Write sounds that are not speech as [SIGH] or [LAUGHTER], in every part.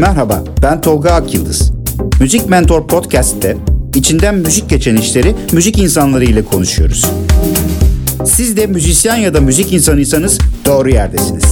Merhaba, ben Tolga Akyıldız. Müzik Mentor Podcast'te içinden müzik geçen işleri müzik insanları ile konuşuyoruz. Siz de müzisyen ya da müzik insanıysanız doğru yerdesiniz.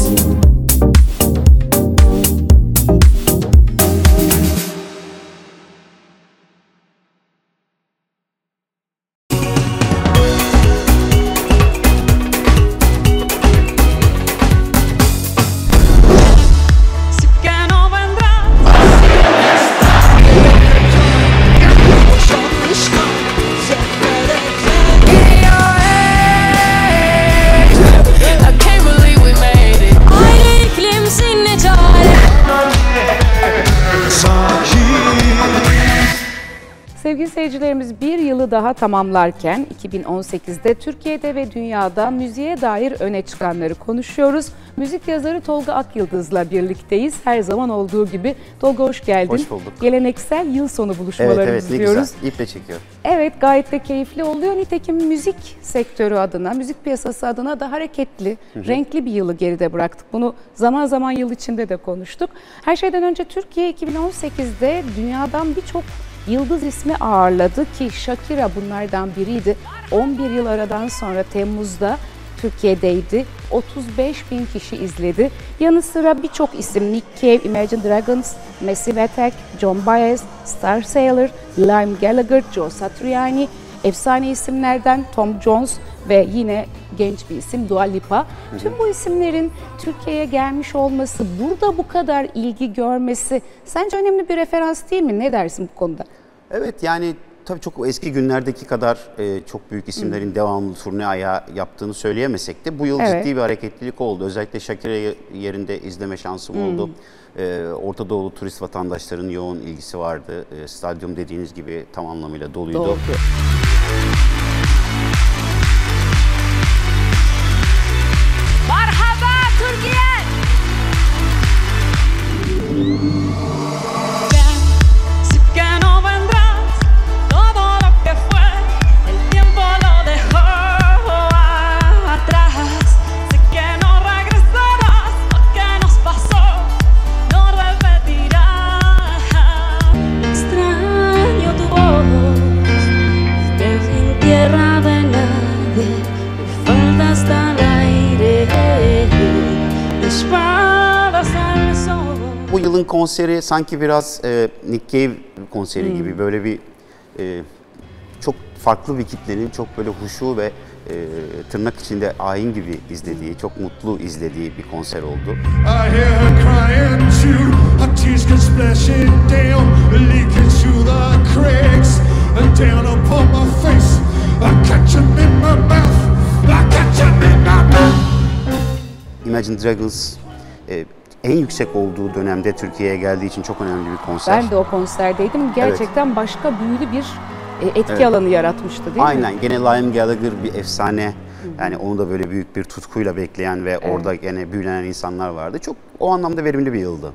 Daha tamamlarken 2018'de Türkiye'de ve dünyada müziğe dair öne çıkanları konuşuyoruz. Müzik yazarı Tolga Akyıldız'la birlikteyiz. Her zaman olduğu gibi. Tolga hoş geldin. Hoş bulduk. Geleneksel yıl sonu Evet buluşmalarımızı evet ne diyoruz. güzel. İple çekiyor. Evet gayet de keyifli oluyor. Nitekim müzik sektörü adına, müzik piyasası adına da hareketli, renkli bir yılı geride bıraktık. Bunu zaman zaman yıl içinde de konuştuk. Her şeyden önce Türkiye 2018'de dünyadan birçok yıldız ismi ağırladı ki Shakira bunlardan biriydi. 11 yıl aradan sonra Temmuz'da Türkiye'deydi. 35 bin kişi izledi. Yanı sıra birçok isim Nick Cave, Imagine Dragons, Massive Attack, John Baez, Star Sailor, Liam Gallagher, Joe Satriani, efsane isimlerden Tom Jones ve yine genç bir isim Dua Lipa. Tüm bu isimlerin Türkiye'ye gelmiş olması, burada bu kadar ilgi görmesi sence önemli bir referans değil mi? Ne dersin bu konuda? Evet yani tabii çok eski günlerdeki kadar e, çok büyük isimlerin devamlı turne ayağı yaptığını söyleyemesek de bu yıl Evet. ciddi bir hareketlilik oldu. Özellikle Shakira yerinde izleme şansım oldu. E, Orta Doğulu turist vatandaşların yoğun ilgisi vardı. E, stadyum dediğiniz gibi tam anlamıyla doluydu. Doğru. Konseri sanki biraz e, Nick Cave konseri gibi böyle bir e, çok farklı bir kitlenin çok böyle huşu ve e, tırnak içinde ayin gibi izlediği, çok mutlu izlediği bir konser oldu. I hear her crying too. Her tears come splashing down, leaking through the cracks and down upon my face. I catch 'em in my mouth. I catch 'em in my mouth. Imagine Dragons e, en yüksek olduğu dönemde Türkiye'ye geldiği için çok önemli bir konser. Ben de o konserdeydim. Gerçekten başka büyülü bir e, etki alanı yaratmıştı değil mi? Aynen. Gene Liam Gallagher bir efsane. Yani onu da böyle büyük bir tutkuyla bekleyen ve orada gene büyülenen insanlar vardı. Çok o anlamda verimli bir yıldı.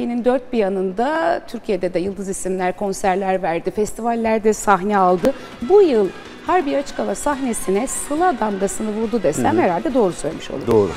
Türkiye'nin dört bir yanında Türkiye'de de yıldız isimler konserler verdi, festivallerde sahne aldı. Bu yıl Harbiye Açık Hava sahnesine Sıla damgasını vurdu desem herhalde doğru söylemiş olurum. Doğru.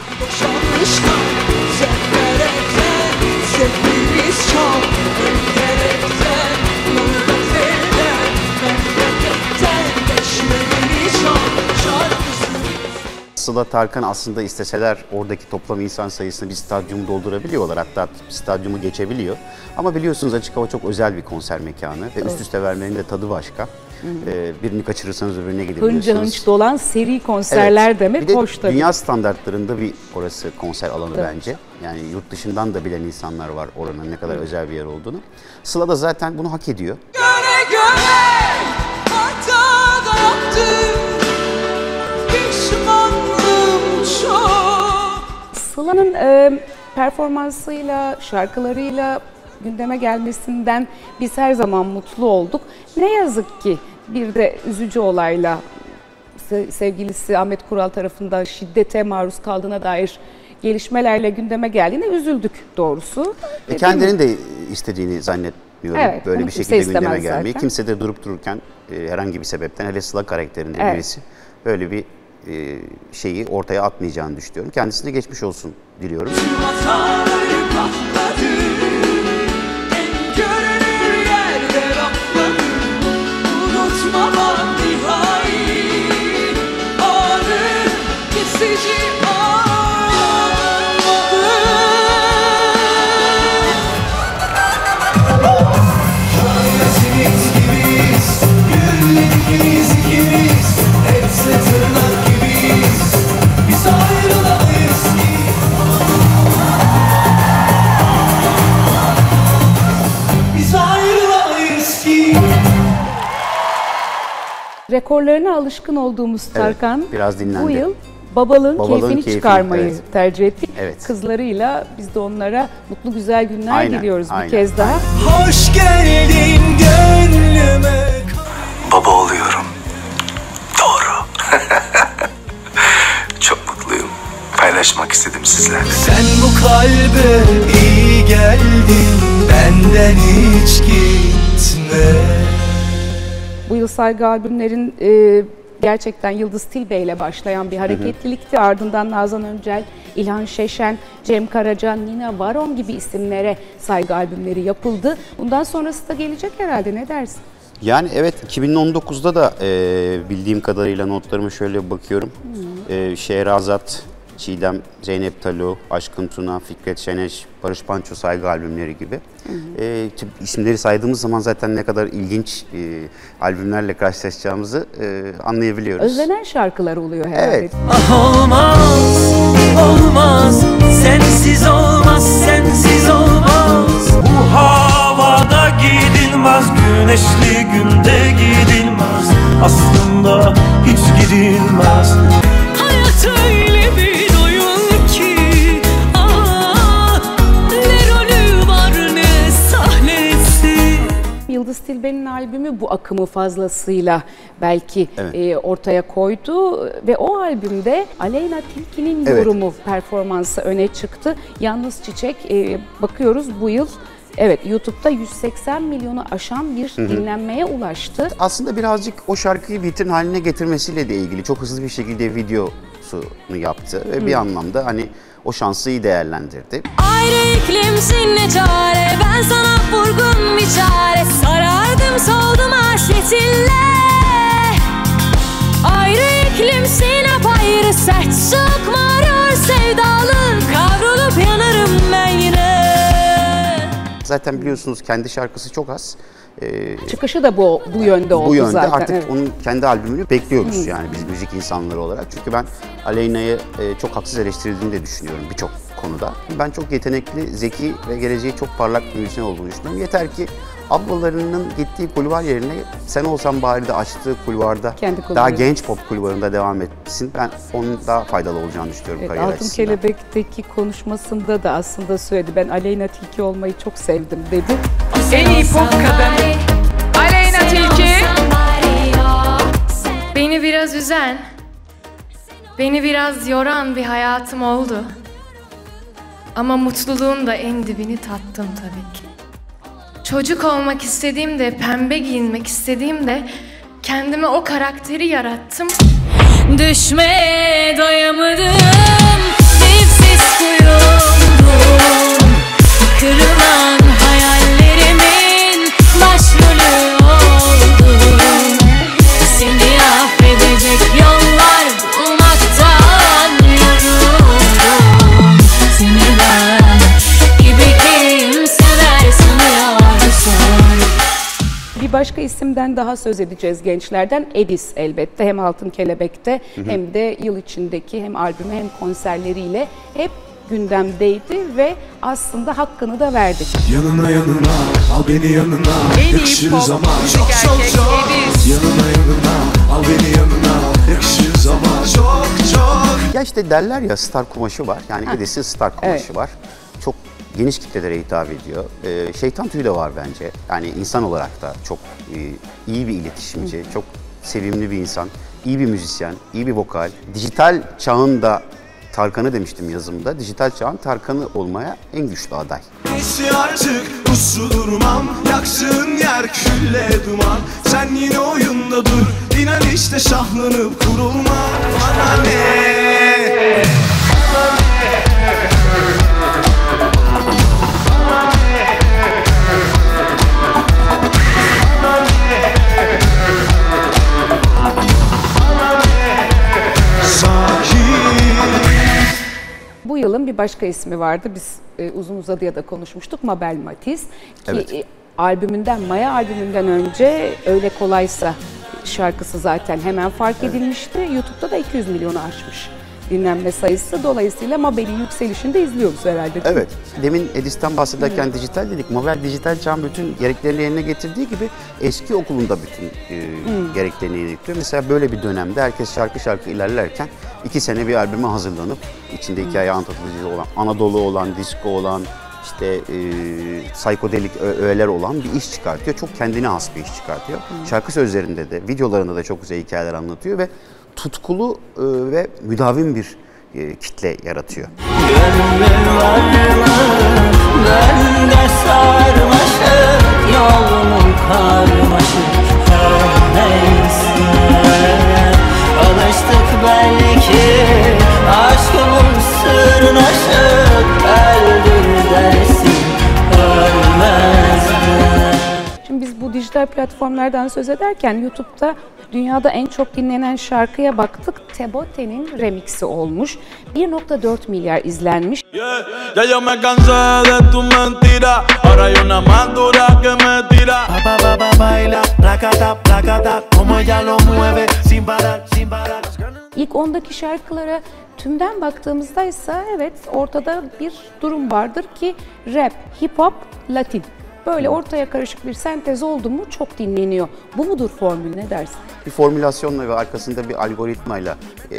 Sıla Tarkan aslında isteseler oradaki toplam insan sayısını bir stadyumu doldurabiliyorlar. Hatta stadyumu geçebiliyor. Ama biliyorsunuz açık hava çok özel bir konser mekanı ve üst üste vermenin de tadı başka. Ee, birini kaçırırsanız öbürüne gidebiliyorsunuz. Hınca hınç dolan seri konserler Evet. demek bir de hoş tabii. Dünya standartlarında bir orası konser alanı Tabii. bence. Yani yurt dışından da bilen insanlar var oranın ne kadar özel bir yer olduğunu. Sıla da zaten bunu hak ediyor. Göre göre hata yaptım Pişmanlığım Sıla'nın e, performansıyla, şarkılarıyla gündeme gelmesinden biz her zaman mutlu olduk. Ne yazık ki bir de üzücü olayla se- sevgilisi Ahmet Kural tarafından şiddete maruz kaldığına dair gelişmelerle gündeme geldiğine üzüldük doğrusu. E, kendinin de istediğini zannetmiyorum. Evet, Böyle bir şekilde gündeme gelmeyi. zaten. Kimse de durup dururken e, herhangi bir sebepten hele Sıla karakterinde Evet. birisi böyle bir şeyi ortaya atmayacağını düşünüyorum. Kendisine geçmiş olsun diliyorum. Rekorlarına alışkın olduğumuz Tarkan biraz dinlendi. bu yıl babalığın, Babalığın keyfini keyfini, çıkarmayı evet. tercih ettik. Evet. Kızlarıyla biz de onlara mutlu güzel günler Aynen, diliyoruz aynen, bir kez daha. Hoş geldin gönlüme Baba oluyorum. Doğru. [LAUGHS] Çok mutluyum. Paylaşmak istedim sizlerle. Sen bu kalbe iyi geldin Benden hiç gitme Bu yıl saygı albümlerin e, gerçekten Yıldız Tilbe ile başlayan bir hareketlilikti. Ardından Nazan Öncel, İlhan Şeşen, Cem Karaca, Nina Varon gibi isimlere saygı albümleri yapıldı. Bundan sonrası da gelecek herhalde ne dersin? Yani evet 2019'da da e, bildiğim kadarıyla notlarıma şöyle bakıyorum. E, Şehrazat, Çiğdem, Zeynep Talu, Aşkın Tuna, Fikret Şeneş, Barış Manço saygı albümleri gibi. E, tüm isimleri saydığımız zaman zaten ne kadar ilginç e, albümlerle karşılaşacağımızı e, anlayabiliyoruz. Özlenen şarkılar oluyor herhalde. Evet. Ah olmaz, olmaz Sensiz olmaz, sensiz olmaz Bu havada gidilmez Güneşli günde gidilmez Aslında hiç gidilmez Yıldız Tilbe'nin albümü bu akımı fazlasıyla belki Evet. e, ortaya koydu ve o albümde Aleyna Tilki'nin Evet. yorumu performansı öne çıktı. Yalnız Çiçek e, bakıyoruz bu yıl evet YouTube'da 180 milyonu aşan bir dinlenmeye ulaştı. Aslında birazcık o şarkıyı vitrin haline getirmesiyle de ilgili çok hızlı bir şekilde videosunu yaptı ve bir anlamda hani o şansı iyi değerlendirdi. Ayrı iklimsin ne çare Ben sana vurgun bir çare. Sarardım soldum hasretinle. Ayrı iklimsin apayrı Sert soğuk mağrur sevdalı Zaten biliyorsunuz kendi şarkısı çok az. Ee, Çıkışı da bu bu yönde oldu bu yönde zaten. artık evet. onun kendi albümünü bekliyoruz yani biz müzik insanları olarak. Çünkü ben Aleyna'yı e, çok haksız eleştirildiğini de düşünüyorum birçok konuda. Ben çok yetenekli, zeki ve geleceği çok parlak bir müzisyen olduğunu düşünüyorum. Yeter ki ablalarının gittiği kulvar yerine sen olsan bari de açtığı kulvarda Kendi kulvarı. daha genç pop kulvarında devam etsin. Ben onun daha faydalı olacağını düşünüyorum Evet, kariyer Altın açısından. Kelebek'teki konuşmasında da aslında söyledi. Ben Aleyna Tilki olmayı çok sevdim dedi. En iyi pop kadın Aleyna Tilki Beni biraz üzen Beni biraz yoran bir hayatım oldu Ama mutluluğun da en dibini tattım tabii ki Çocuk olmak istediğimde, pembe giyinmek istediğimde Kendime o karakteri yarattım. Düşmeye doyamadım Dipsiz kuyumdum Kırılan Bir başka isimden daha söz edeceğiz gençlerden. Edis elbette hem Altın Kelebek'te hem de yıl içindeki hem albümü hem konserleriyle hep gündemdeydi ve aslında hakkını da verdik. Yanına yanına al beni yanına En iyi Yakışırız pop ama müzik çok çok erkek çok Edis. Yanına yanına al beni yanına Yakışırız ama çok çok Ya işte derler ya star kumaşı var. Yani Edis'in star kumaşı Evet. var. Geniş kitlelere hitap ediyor. Ee, şeytan tüyü de var bence. Yani insan olarak da çok e, iyi bir iletişimci, çok sevimli bir insan, iyi bir müzisyen, iyi bir vokal. Dijital çağın da Tarkan'ı demiştim yazımda. Dijital çağın Tarkan'ı olmaya en güçlü aday. Artık uslu durmam Yaksın yer külle duman Sen yine oyunda dur İnan işte şahlanıp kurulma Bana ne Bu yılın bir başka ismi vardı. Biz e, uzun uzadıya da konuşmuştuk. Mabel Matiz. Ki Evet. e, albümünden, Maya albümünden önce Öyle Kolaysa şarkısı zaten hemen fark edilmişti. YouTube'da da 200 milyonu aşmış dinlenme sayısı. Dolayısıyla Mabel'in yükselişini de izliyoruz herhalde. Evet. Demin Edis'ten bahsederken dijital dedik. Mobile dijital çağın bütün gereklerini yerine getirdiği gibi eski okulunda bütün e, gereklerini yerine getiriyor. Mesela böyle bir dönemde herkes şarkı şarkı ilerlerken iki sene bir albüme hazırlanıp içinde hikaye anlatıcı olan, Anadolu olan, disco olan, işte e, psikodelik öğeler olan bir iş çıkartıyor. Çok kendine has bir iş çıkartıyor. Şarkı sözlerinde de, videolarında da çok güzel hikayeler anlatıyor ve tutkulu e, ve müdavim bir e, kitle yaratıyor. Gönlüm var mı? Bende sarmaşık Yolumun karmaşık Her neyse Alıştık belki Aşkımın sırnaşık Öldür dersin dijital platformlardan söz ederken YouTube'da dünyada en çok dinlenen şarkıya baktık. Tebote'nin remixi olmuş. 1.4 milyar izlenmiş. Yeah, Ya yo me cansé de tu mentira. Ahora hay una más dura que me tira. Ba ba ba baila, placata, placata, como ella lo mueve sin parar, sin parar. İlk 10'daki şarkılara tümden baktığımızda ise evet ortada bir durum vardır ki rap, hip hop, latin. Böyle ortaya karışık bir sentez oldu mu çok dinleniyor. Bu mudur formül ne dersin? bir formülasyonla ve arkasında bir algoritmayla e,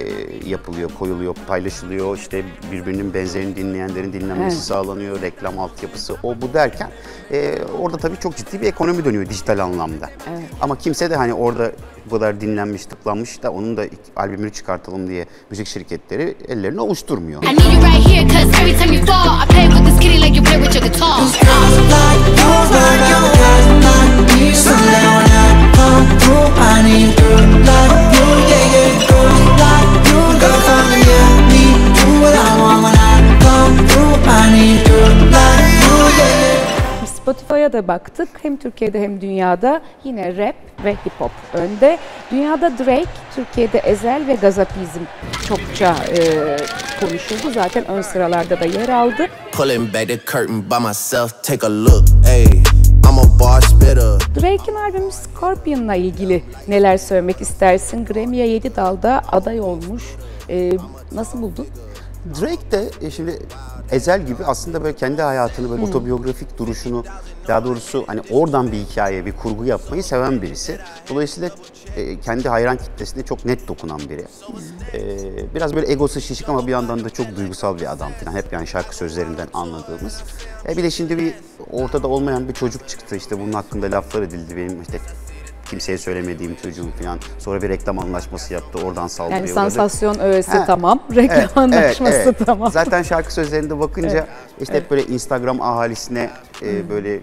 yapılıyor, koyuluyor, paylaşılıyor. İşte birbirinin benzerini dinleyenlerin dinlenmesi Evet. sağlanıyor, reklam altyapısı, o bu derken e, orada tabii çok ciddi bir ekonomi dönüyor dijital anlamda. Evet. Ama kimse de hani orada bu kadar dinlenmiş, tıklanmış da onun da albümünü çıkartalım diye müzik şirketleri ellerini ovuşturmuyor. I need you right here, cause every time you fall, I play da baktık. Hem Türkiye'de hem dünyada yine rap ve hip hop önde. Dünyada Drake, Türkiye'de Ezel ve Gazapizm çokça e, konuşuldu. Zaten ön sıralarda da yer aldı. Drake'in albümü Scorpion'la ilgili neler söylemek istersin? Grammy'ye 7 dalda aday olmuş. E, nasıl buldun? Drake de e, şimdi Ezel gibi aslında böyle kendi hayatını böyle otobiyografik duruşunu daha doğrusu hani oradan bir hikaye, bir kurgu yapmayı seven birisi. Dolayısıyla e, kendi hayran kitlesine çok net dokunan biri. E, biraz böyle egosu şişik ama bir yandan da çok duygusal bir adam falan. Hep yani şarkı sözlerinden anladığımız. E, bir de şimdi bir ortada olmayan bir çocuk çıktı. İşte bunun hakkında laflar edildi. Benim işte kimseye söylemediğim çocuğum falan. Sonra bir reklam anlaşması yaptı. Oradan saldırıyor. Yani sansasyon öğesi Ha. tamam, reklam Evet, anlaşması evet, evet. tamam. Zaten şarkı sözlerinde bakınca işte hep böyle Instagram ahalisine e, böyle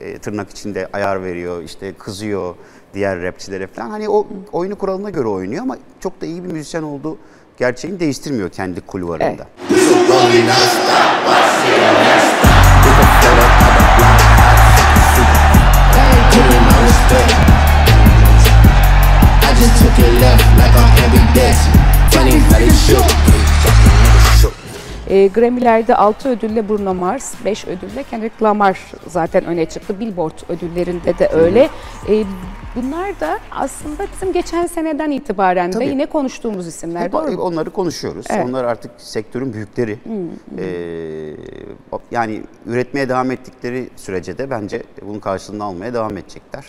e, tırnak içinde ayar veriyor, işte kızıyor diğer rapçilere falan. Hani o oyunu kuralına göre oynuyor ama çok da iyi bir müzisyen olduğu gerçeğini değiştirmiyor kendi kulvarında. I E, Grammy'lerde 6 ödülle Bruno Mars, 5 ödülle Kendrick Lamar zaten öne çıktı. Billboard ödüllerinde de öyle. E, bunlar da aslında bizim geçen seneden itibaren de Tabii. yine konuştuğumuz isimler. Hep Doğru onları konuşuyoruz. Evet. Onlar artık sektörün büyükleri. Ee, yani üretmeye devam ettikleri sürece de bence bunun karşılığını almaya devam edecekler.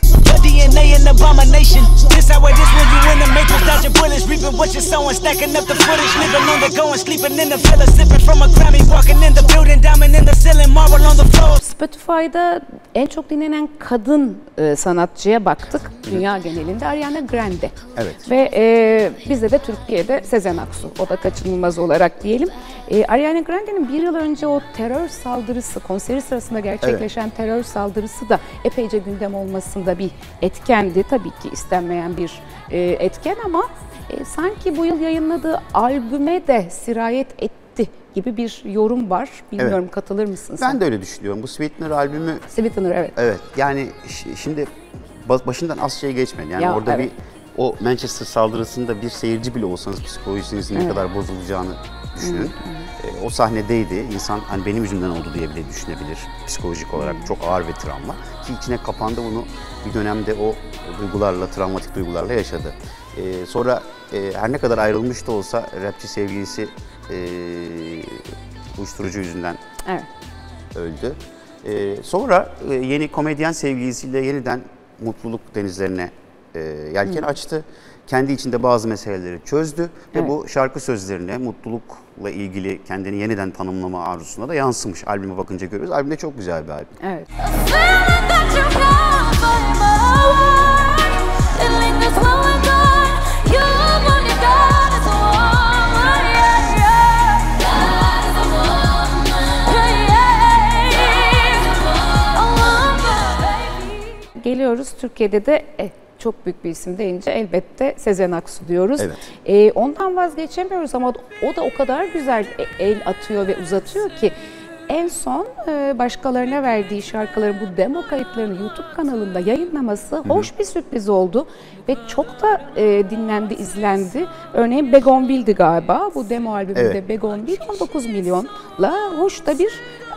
Spotify'da en çok dinlenen kadın e, sanatçıya baktık. Dünya genelinde Ariana Grande. Evet. Ve e, bizde de Türkiye'de Sezen Aksu. O da kaçınılmaz olarak diyelim. E, Ariana Grande'nin bir yıl önce o terör saldırısı, konseri sırasında gerçekleşen terör saldırısı da epeyce gündem olmasında bir etkendi. Tabii ki istenmeyen bir e, etken ama e, sanki bu yıl yayınladığı albüme de sirayet etti gibi bir yorum var. Bilmiyorum Evet. katılır mısın sen? Ben de öyle düşünüyorum. Bu Sweetener albümü Sweetener evet. Evet yani şimdi ba- başından az şey geçmedi. Yani Ya, orada evet. bir o Manchester saldırısında bir seyirci bile olsanız psikolojinizin ne Evet. kadar bozulacağını düşünün. Ee, o sahnedeydi. İnsan hani benim yüzümden oldu diye bile düşünebilir psikolojik olarak. Çok ağır bir travma. Ki içine kapandı bunu bir dönemde o duygularla, travmatik duygularla yaşadı. Ee, sonra e, her ne kadar ayrılmış da olsa rapçi sevgilisi e, uyuşturucu yüzünden Evet. öldü. Ee, sonra e, yeni komedyen sevgilisiyle yeniden mutluluk denizlerine e, yelken Hı. açtı. Kendi içinde bazı meseleleri çözdü ve Evet. bu şarkı sözlerine mutlulukla ilgili kendini yeniden tanımlama arzusuna da yansımış. Albüme bakınca görüyoruz. Albüm de çok güzel bir albüm. Evet. Geliyoruz Türkiye'de de eh, çok büyük bir isim deyince elbette Sezen Aksu diyoruz. Evet. Eh, ondan vazgeçemiyoruz ama o da o kadar güzel e- el atıyor ve uzatıyor ki en son e, başkalarına verdiği şarkıları bu demo kayıtlarını YouTube kanalında yayınlaması hoş bir sürpriz oldu ve çok da e, dinlendi, izlendi. Örneğin Begonville'di galiba. Bu demo albümünde Evet. Begonville 19 milyonla hoş da bir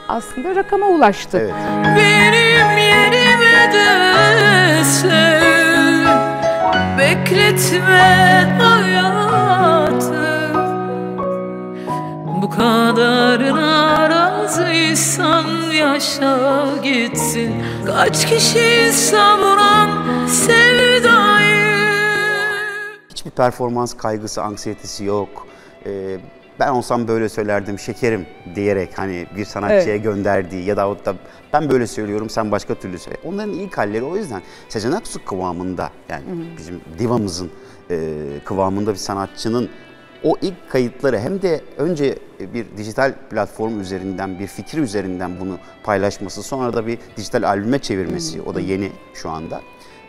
aslında rakama ulaştı. Benim yerime Bekletme hayatı. Bu kadarına razıysan yaşa gitsin. Kaç kişi savuran sevdayı? Hiçbir performans kaygısı, anksiyetesi yok. Ee, ben olsam böyle söylerdim şekerim diyerek hani bir sanatçıya Evet. gönderdiği ya da da ben böyle söylüyorum sen başka türlü söyle. Onların ilk halleri o yüzden Sezen Aksu kıvamında yani bizim divamızın e, kıvamında bir sanatçının o ilk kayıtları hem de önce bir dijital platform üzerinden bir fikir üzerinden bunu paylaşması sonra da bir dijital albüme çevirmesi o da yeni şu anda.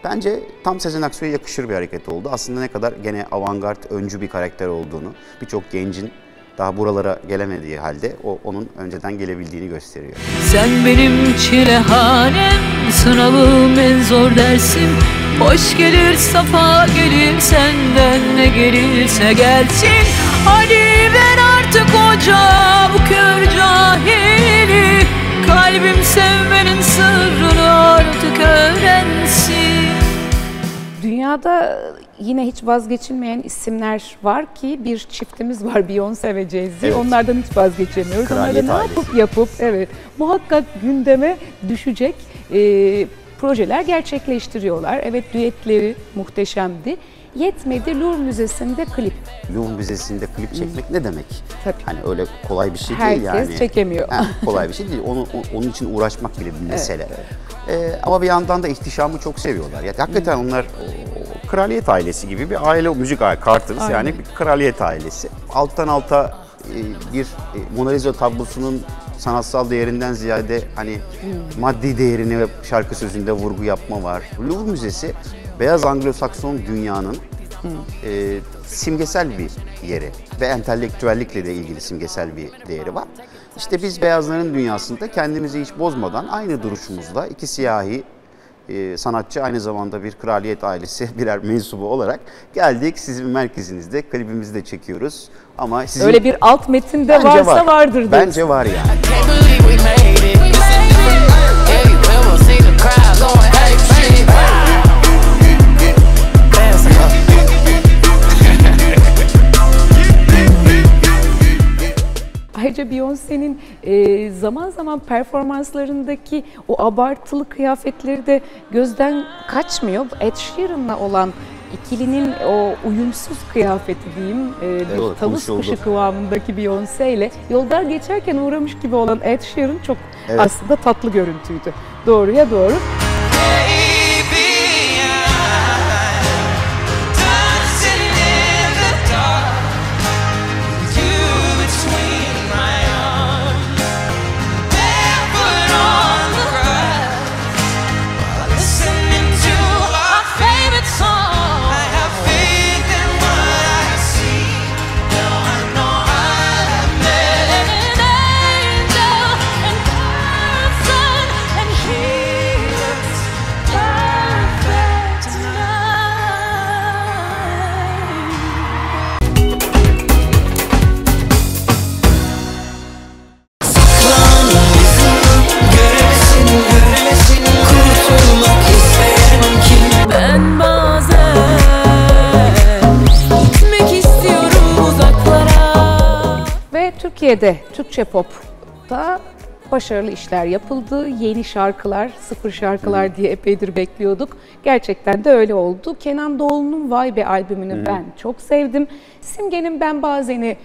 Bence tam Sezen Aksu'ya yakışır bir hareket oldu. Aslında ne kadar gene avantgard, öncü bir karakter olduğunu, birçok gencin daha buralara gelemediği halde o onun önceden gelebildiğini gösteriyor. Sen benim çilehanem Sınavım en zor dersim. Hoş gelir safa gelir Senden ne gelirse gelsin. Hadi ver artık o bu kör cahili. Kalbim sevmenin sırrını artık öğrensin Dünyada yine hiç vazgeçilmeyen isimler var ki bir çiftimiz var Beyoncé ve Jay-Z. Evet. Onlardan hiç vazgeçemiyoruz. Kraliyet ne ailesi. yapıp yapıp evet muhakkak gündeme düşecek e, projeler gerçekleştiriyorlar. Evet düetleri muhteşemdi. Yetmedi Louvre Müzesi'nde klip. Louvre Müzesi'nde klip çekmek ne demek? Tabii. Hani öyle kolay bir şey Herkes değil yani. çekemiyor. Ha, kolay bir şey değil. Onu, onun için uğraşmak bile bir mesele. Ee, ama bir yandan da ihtişamı çok seviyorlar. Ya hakikaten onlar o- kraliyet ailesi gibi bir aile, müzik ailesi, Carters Aynen. yani bir kraliyet ailesi. Alttan alta e, bir e, Mona Lisa tablosunun sanatsal değerinden ziyade hani maddi değerini ve şarkı sözünde vurgu yapma var. Louvre Müzesi beyaz Anglo-Sakson dünyanın e, simgesel bir yeri ve entelektüellikle de ilgili simgesel bir değeri var. İşte biz beyazların dünyasında kendimizi hiç bozmadan aynı duruşumuzla iki siyahi e, sanatçı aynı zamanda bir kraliyet ailesi birer mensubu olarak geldik. Sizin merkezinizde klibimizi de çekiyoruz. Ama sizin Öyle bir alt metin de Bence varsa var. vardır diyorsun. Bence var yani. Beyoncé'nin e, zaman zaman performanslarındaki o abartılı kıyafetleri de gözden kaçmıyor. Ed Sheeran'la olan ikilinin o uyumsuz kıyafeti diyeyim, e, bir Evet, tavus kuşu kıvamındaki Beyoncé ile yoldan geçerken uğramış gibi olan Ed Sheeran çok Evet. aslında tatlı görüntüydü. Doğruya doğru. Ben Türkiye'de Türkçe pop'ta başarılı işler yapıldı. Yeni şarkılar, sıfır şarkılar diye epeydir bekliyorduk. Gerçekten de öyle oldu. Kenan Doğulu'nun Vay Be albümünü ben çok sevdim. Simge'nin Ben Bazen'i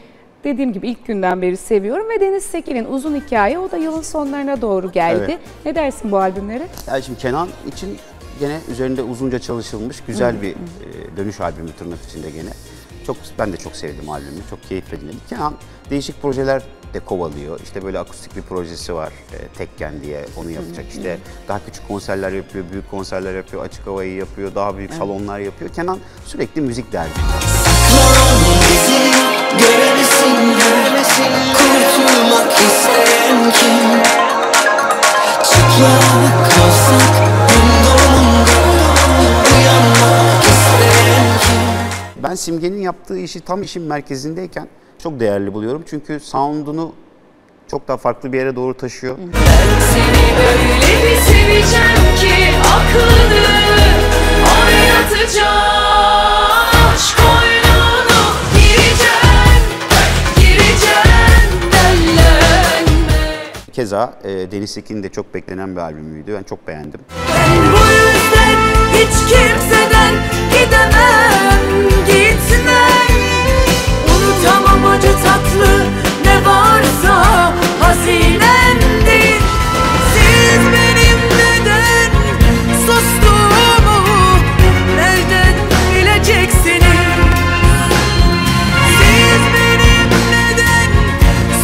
dediğim gibi ilk günden beri seviyorum. Ve Deniz Sekin'in Uzun Hikaye o da yılın sonlarına doğru geldi. Evet. Ne dersin bu albümlere? Yani şimdi Kenan için gene üzerinde uzunca çalışılmış güzel bir e, dönüş albümü tırnak içinde gene. Çok ben de çok sevdim albümü. Çok keyifle dinledim. Kenan değişik projeler de kovalıyor. İşte böyle akustik bir projesi var. E, Tekken diye onu yapacak. İşte daha küçük konserler yapıyor, büyük konserler yapıyor, açık havayı yapıyor, daha büyük salonlar yapıyor. Kenan sürekli müzik derdi. Kurtulmak isteyen kim? Çıplak kalsak Ben Simge'nin yaptığı işi tam işin merkezindeyken çok değerli buluyorum. Çünkü sound'unu çok daha farklı bir yere doğru taşıyor. Seni öyle bir seveceğim ki aklını oynatacağım Aşk oyununu gireceğim, gireceğim dellenme Keza e, Deniz Sekin de çok beklenen bir albümüydü. Ben çok beğendim. Bu yüzden hiç kimseden gidemem, Unutamam acı tatlı ne varsa hazinemdir Siz benim neden sustuğumu nereden bileceksiniz? Siz benim neden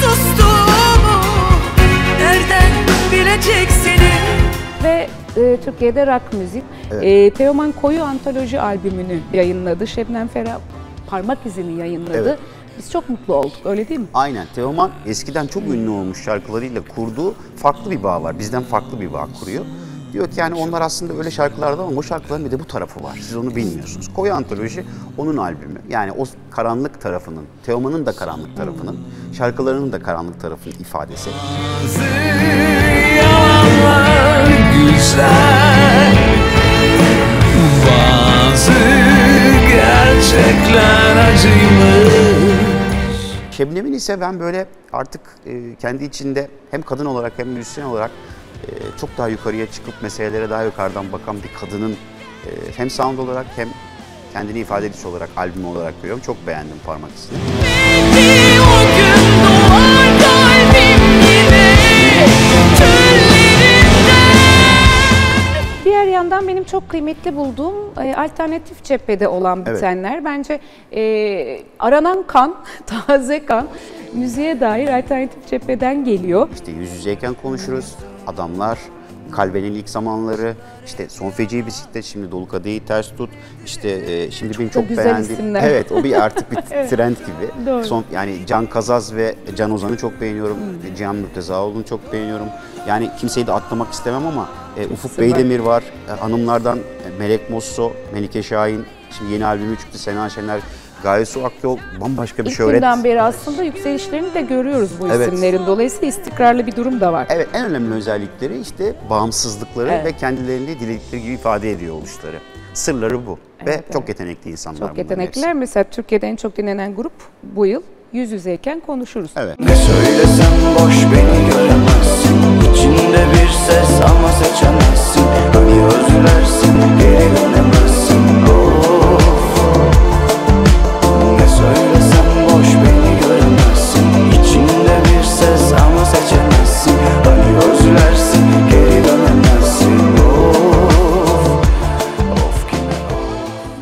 sustuğumu nereden bileceksiniz? Ve e, Türkiye'de rock müzik. Evet. E, Teoman Koyu Antoloji albümünü yayınladı. Şebnem Ferah parmak izini yayınladı. Evet. Biz çok mutlu olduk öyle değil mi? Aynen. Teoman eskiden çok ünlü olmuş şarkılarıyla kurduğu farklı bir bağ var. Bizden farklı bir bağ kuruyor. Diyor ki yani onlar aslında öyle şarkılarda ama o şarkıların bir de bu tarafı var. Siz onu bilmiyorsunuz. Koyu Antoloji onun albümü. Yani o karanlık tarafının, Teoman'ın da karanlık tarafının, şarkılarının da karanlık tarafının ifadesi. Yalanlar güzel Bazı gerçekler acıymış Şebnem'in ise ben böyle artık e, kendi içinde hem kadın olarak hem müzisyen olarak e, çok daha yukarıya çıkıp meselelere daha yukarıdan bakan bir kadının e, hem sound olarak hem kendini ifade edici olarak, albüm olarak görüyorum. Çok beğendim parmak izini. Yandan benim çok kıymetli bulduğum e, alternatif cephede olan bitenler. Bence e, aranan kan, [LAUGHS] taze kan müziğe dair alternatif cepheden geliyor. İşte yüz yüzeyken konuşuruz. Adamlar, Kalbenin ilk zamanları, işte Son Feci Bisiklet, şimdi Dolu Kadehi Ters Tut, işte e, şimdi benim da çok güzel beğendiğim... isimler. Evet, o bir artık bir [LAUGHS] Evet. trend gibi. Doğru. Son, yani Can Kazaz ve Can Ozan'ı çok beğeniyorum. Hmm. Cihan Mürtezaoğlu'nu çok beğeniyorum. Yani kimseyi de atlamak istemem ama e, Ufuk var. Beydemir var. E, hanımlardan e, Melek Mosso, Melike Şahin, şimdi yeni albümü çıktı Sena Şener. Gaye Su Akyol bambaşka bir İlk şöhret. günden beri aslında yükselişlerini de görüyoruz bu Evet. isimlerin. Dolayısıyla istikrarlı bir durum da var. Evet en önemli özellikleri işte bağımsızlıkları Evet. ve kendilerini diledikleri gibi ifade ediyor oluşları. Sırları bu. ve çok yetenekli insanlar Çok yetenekliler. Mesela Türkiye'de en çok dinlenen grup bu yıl yüz yüzeyken konuşuruz. Evet. Ne söylesem boş beni göremezsin İçinde bir ses ama seçemezsin Hani özlersin geri dönemezsin gidersin Hani özlersin geri dönemezsin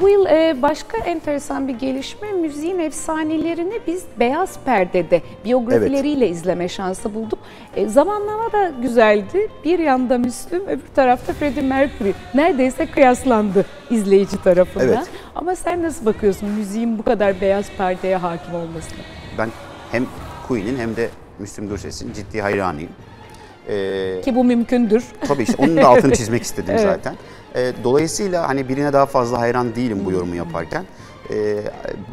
Bu yıl e, başka enteresan bir gelişme müziğin efsanelerini biz beyaz perdede biyografileriyle evet. izleme şansı bulduk. E, zamanlama da güzeldi. Bir yanda Müslüm öbür tarafta Freddie Mercury neredeyse kıyaslandı izleyici tarafından. Evet. Ama sen nasıl bakıyorsun müziğin bu kadar beyaz perdeye hakim olmasına? Ben hem Queen'in hem de Müslüm Gürses'in ciddi hayranıyım. Ee, Ki bu mümkündür. Tabii işte onun da altını [LAUGHS] çizmek istedim Evet. zaten. Ee, dolayısıyla hani birine daha fazla hayran değilim bu yorumu yaparken. Ee,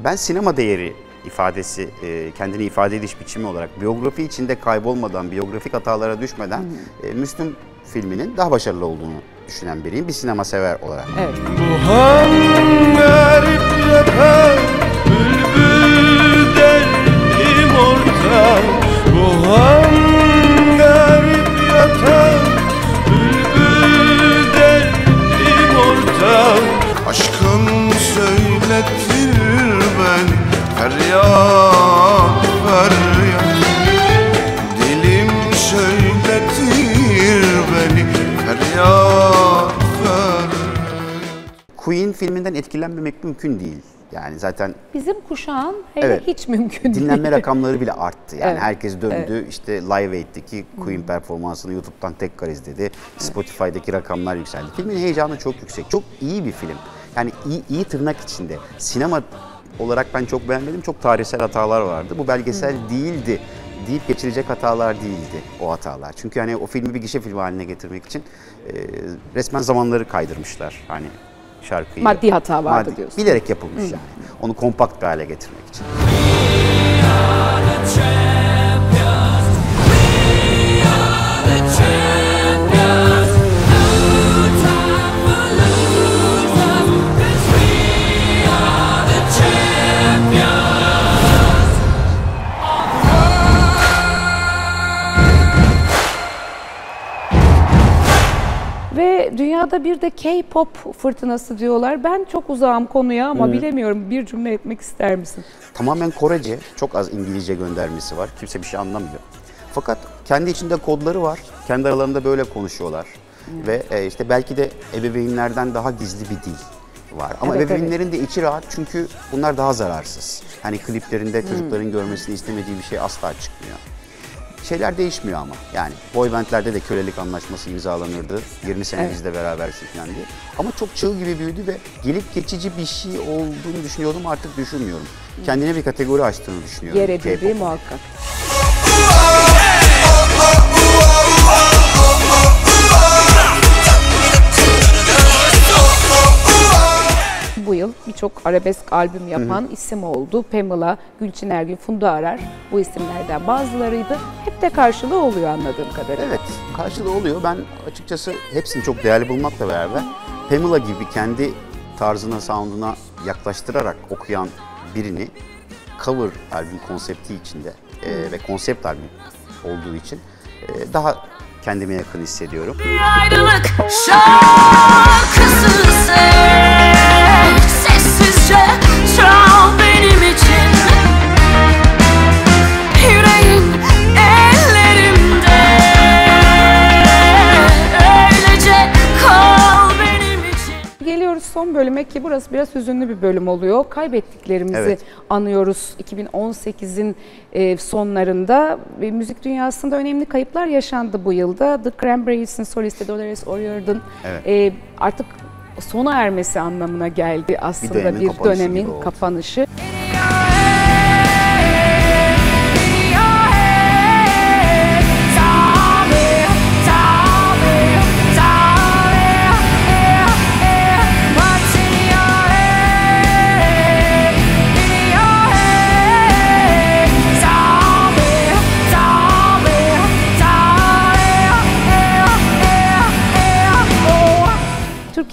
ben sinema değeri ifadesi, e, kendini ifade ediş biçimi olarak biyografi içinde kaybolmadan, biyografik hatalara düşmeden e, Müslüm filminin daha başarılı olduğunu düşünen biriyim. Bir sinema sever olarak. Evet. Bu Han garip derdim orta Aşkın söyletir Feryat feryat filminden etkilenmemek mümkün değil. Yani zaten Bizim kuşağın hele Evet. hiç mümkün değil. dinlenme rakamları bile arttı. Yani Evet. herkes döndü. işte Live Aid'deki Queen performansını YouTube'dan tekrar izledi. Spotify'daki rakamlar yükseldi. Filmin heyecanı çok yüksek. Çok iyi bir film. Yani iyi, iyi tırnak içinde. Sinema olarak ben çok beğenmedim. Çok tarihsel hatalar vardı. Bu belgesel değildi deyip geçilecek hatalar değildi o hatalar. Çünkü hani o filmi bir gişe filmi haline getirmek için e, resmen zamanları kaydırmışlar. Hani şarkıyı. Maddi hata vardı Maddi- diyorsun. Bilerek yapılmış yani. Onu kompakt bir hale getirmek için. Ve dünyada bir de K-pop fırtınası diyorlar. Ben çok uzağım konuya ama Hı. bilemiyorum. Bir cümle etmek ister misin? Tamamen Korece, çok az İngilizce göndermesi var. Kimse bir şey anlamıyor. Fakat kendi içinde kodları var. Kendi aralarında böyle konuşuyorlar. Ve e, işte belki de ebeveynlerden daha gizli bir dil var. Ama Evet, ebeveynlerin de içi rahat çünkü bunlar daha zararsız. Hani kliplerinde çocukların görmesini istemediği bir şey asla çıkmıyor. Şeyler değişmiyor ama. Yani boy bandlerde de kölelik anlaşması imzalanırdı. 20 sene Evet. bizle berabersin falan diye. Ama çok çığ gibi büyüdü ve gelip geçici bir şey olduğunu düşünüyordum artık düşünmüyorum. Kendine bir kategori açtığını düşünüyorum. Yer edildiği muhakkak. Bu yıl birçok arabesk albüm yapan isim oldu. Pamela, Gülçin Ergün, Funda Arar bu isimlerden bazılarıydı. Hep de karşılığı oluyor anladığım kadarıyla. Evet, karşılığı oluyor. Ben açıkçası hepsini çok değerli bulmakla beraber Pamela gibi kendi tarzına, sound'una yaklaştırarak okuyan birini cover albüm konsepti içinde e, ve konsept albüm olduğu için e, daha kendime yakın hissediyorum. Bir ayrılık şarkısı sev Sessizce çal benim için Yüreğin ellerimde Öylece kal benim için Geliyoruz son bölüme ki burası biraz hüzünlü bir bölüm oluyor. Kaybettiklerimizi Evet. anıyoruz 2018'in e, sonlarında. Ve müzik dünyasında önemli kayıplar yaşandı bu yılda. The Cranberries'in solisti Dolores O'Riordan Evet. e, artık sona ermesi anlamına geldi aslında bir, dönemin kapanışı dönemin gibi oldu. kapanışı.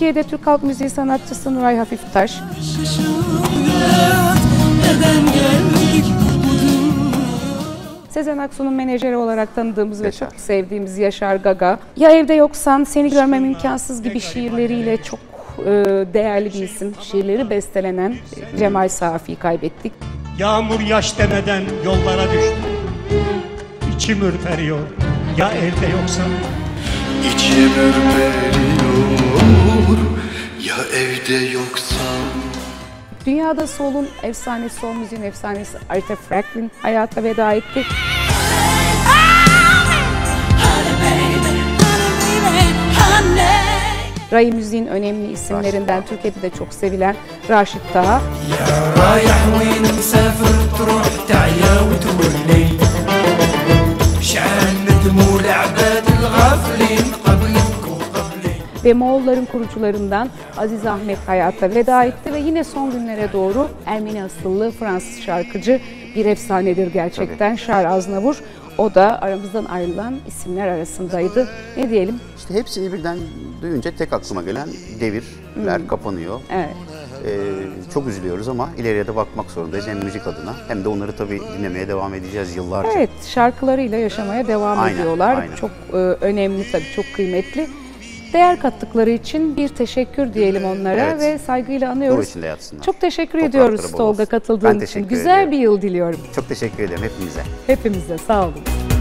Türkiye'de Türk halk müziği sanatçısı Nuray Hafiftaş, Sezen Aksu'nun menajeri olarak tanıdığımız Yaşar. ve çok sevdiğimiz Yaşar Gaga. Ya evde yoksan seni görmem imkansız gibi şiirleriyle çok e, değerli bir isim. Şiirleri bestelenen Cemal Safi'yi kaybettik. Yağmur yaş demeden yollara düştü. İçim ürperiyor. Ya evde yoksa? İçim ürperiyor ya evde yoksan Dünyada solun efsanesi, sol müziğin efsanesi Aretha Franklin hayata veda etti. Ray müziğin önemli isimlerinden Türkiye'de de çok sevilen Raşit Taha. Ya ve Moğolların kurucularından Aziz Ahmet hayata veda etti ve yine son günlere doğru Ermeni asıllı Fransız şarkıcı bir efsanedir gerçekten Şar Aznavur. O da aramızdan ayrılan isimler arasındaydı. Ne diyelim? İşte hepsini birden duyunca tek aklıma gelen devirler kapanıyor. Evet. Ee, çok üzülüyoruz ama ileriye de bakmak zorundayız hem müzik adına hem de onları tabii dinlemeye devam edeceğiz yıllarca. Evet, şarkılarıyla yaşamaya devam Aynen, ediyorlar. aynen. Çok e, önemli tabii, çok kıymetli. Değer kattıkları için bir teşekkür diyelim onlara Evet. ve saygıyla anıyoruz. Çok teşekkür Toprakları ediyoruz Tolga katıldığın için. Güzel ediyorum. bir yıl diliyorum Çok teşekkür ederim hepinize. hepimize. Sağ olun.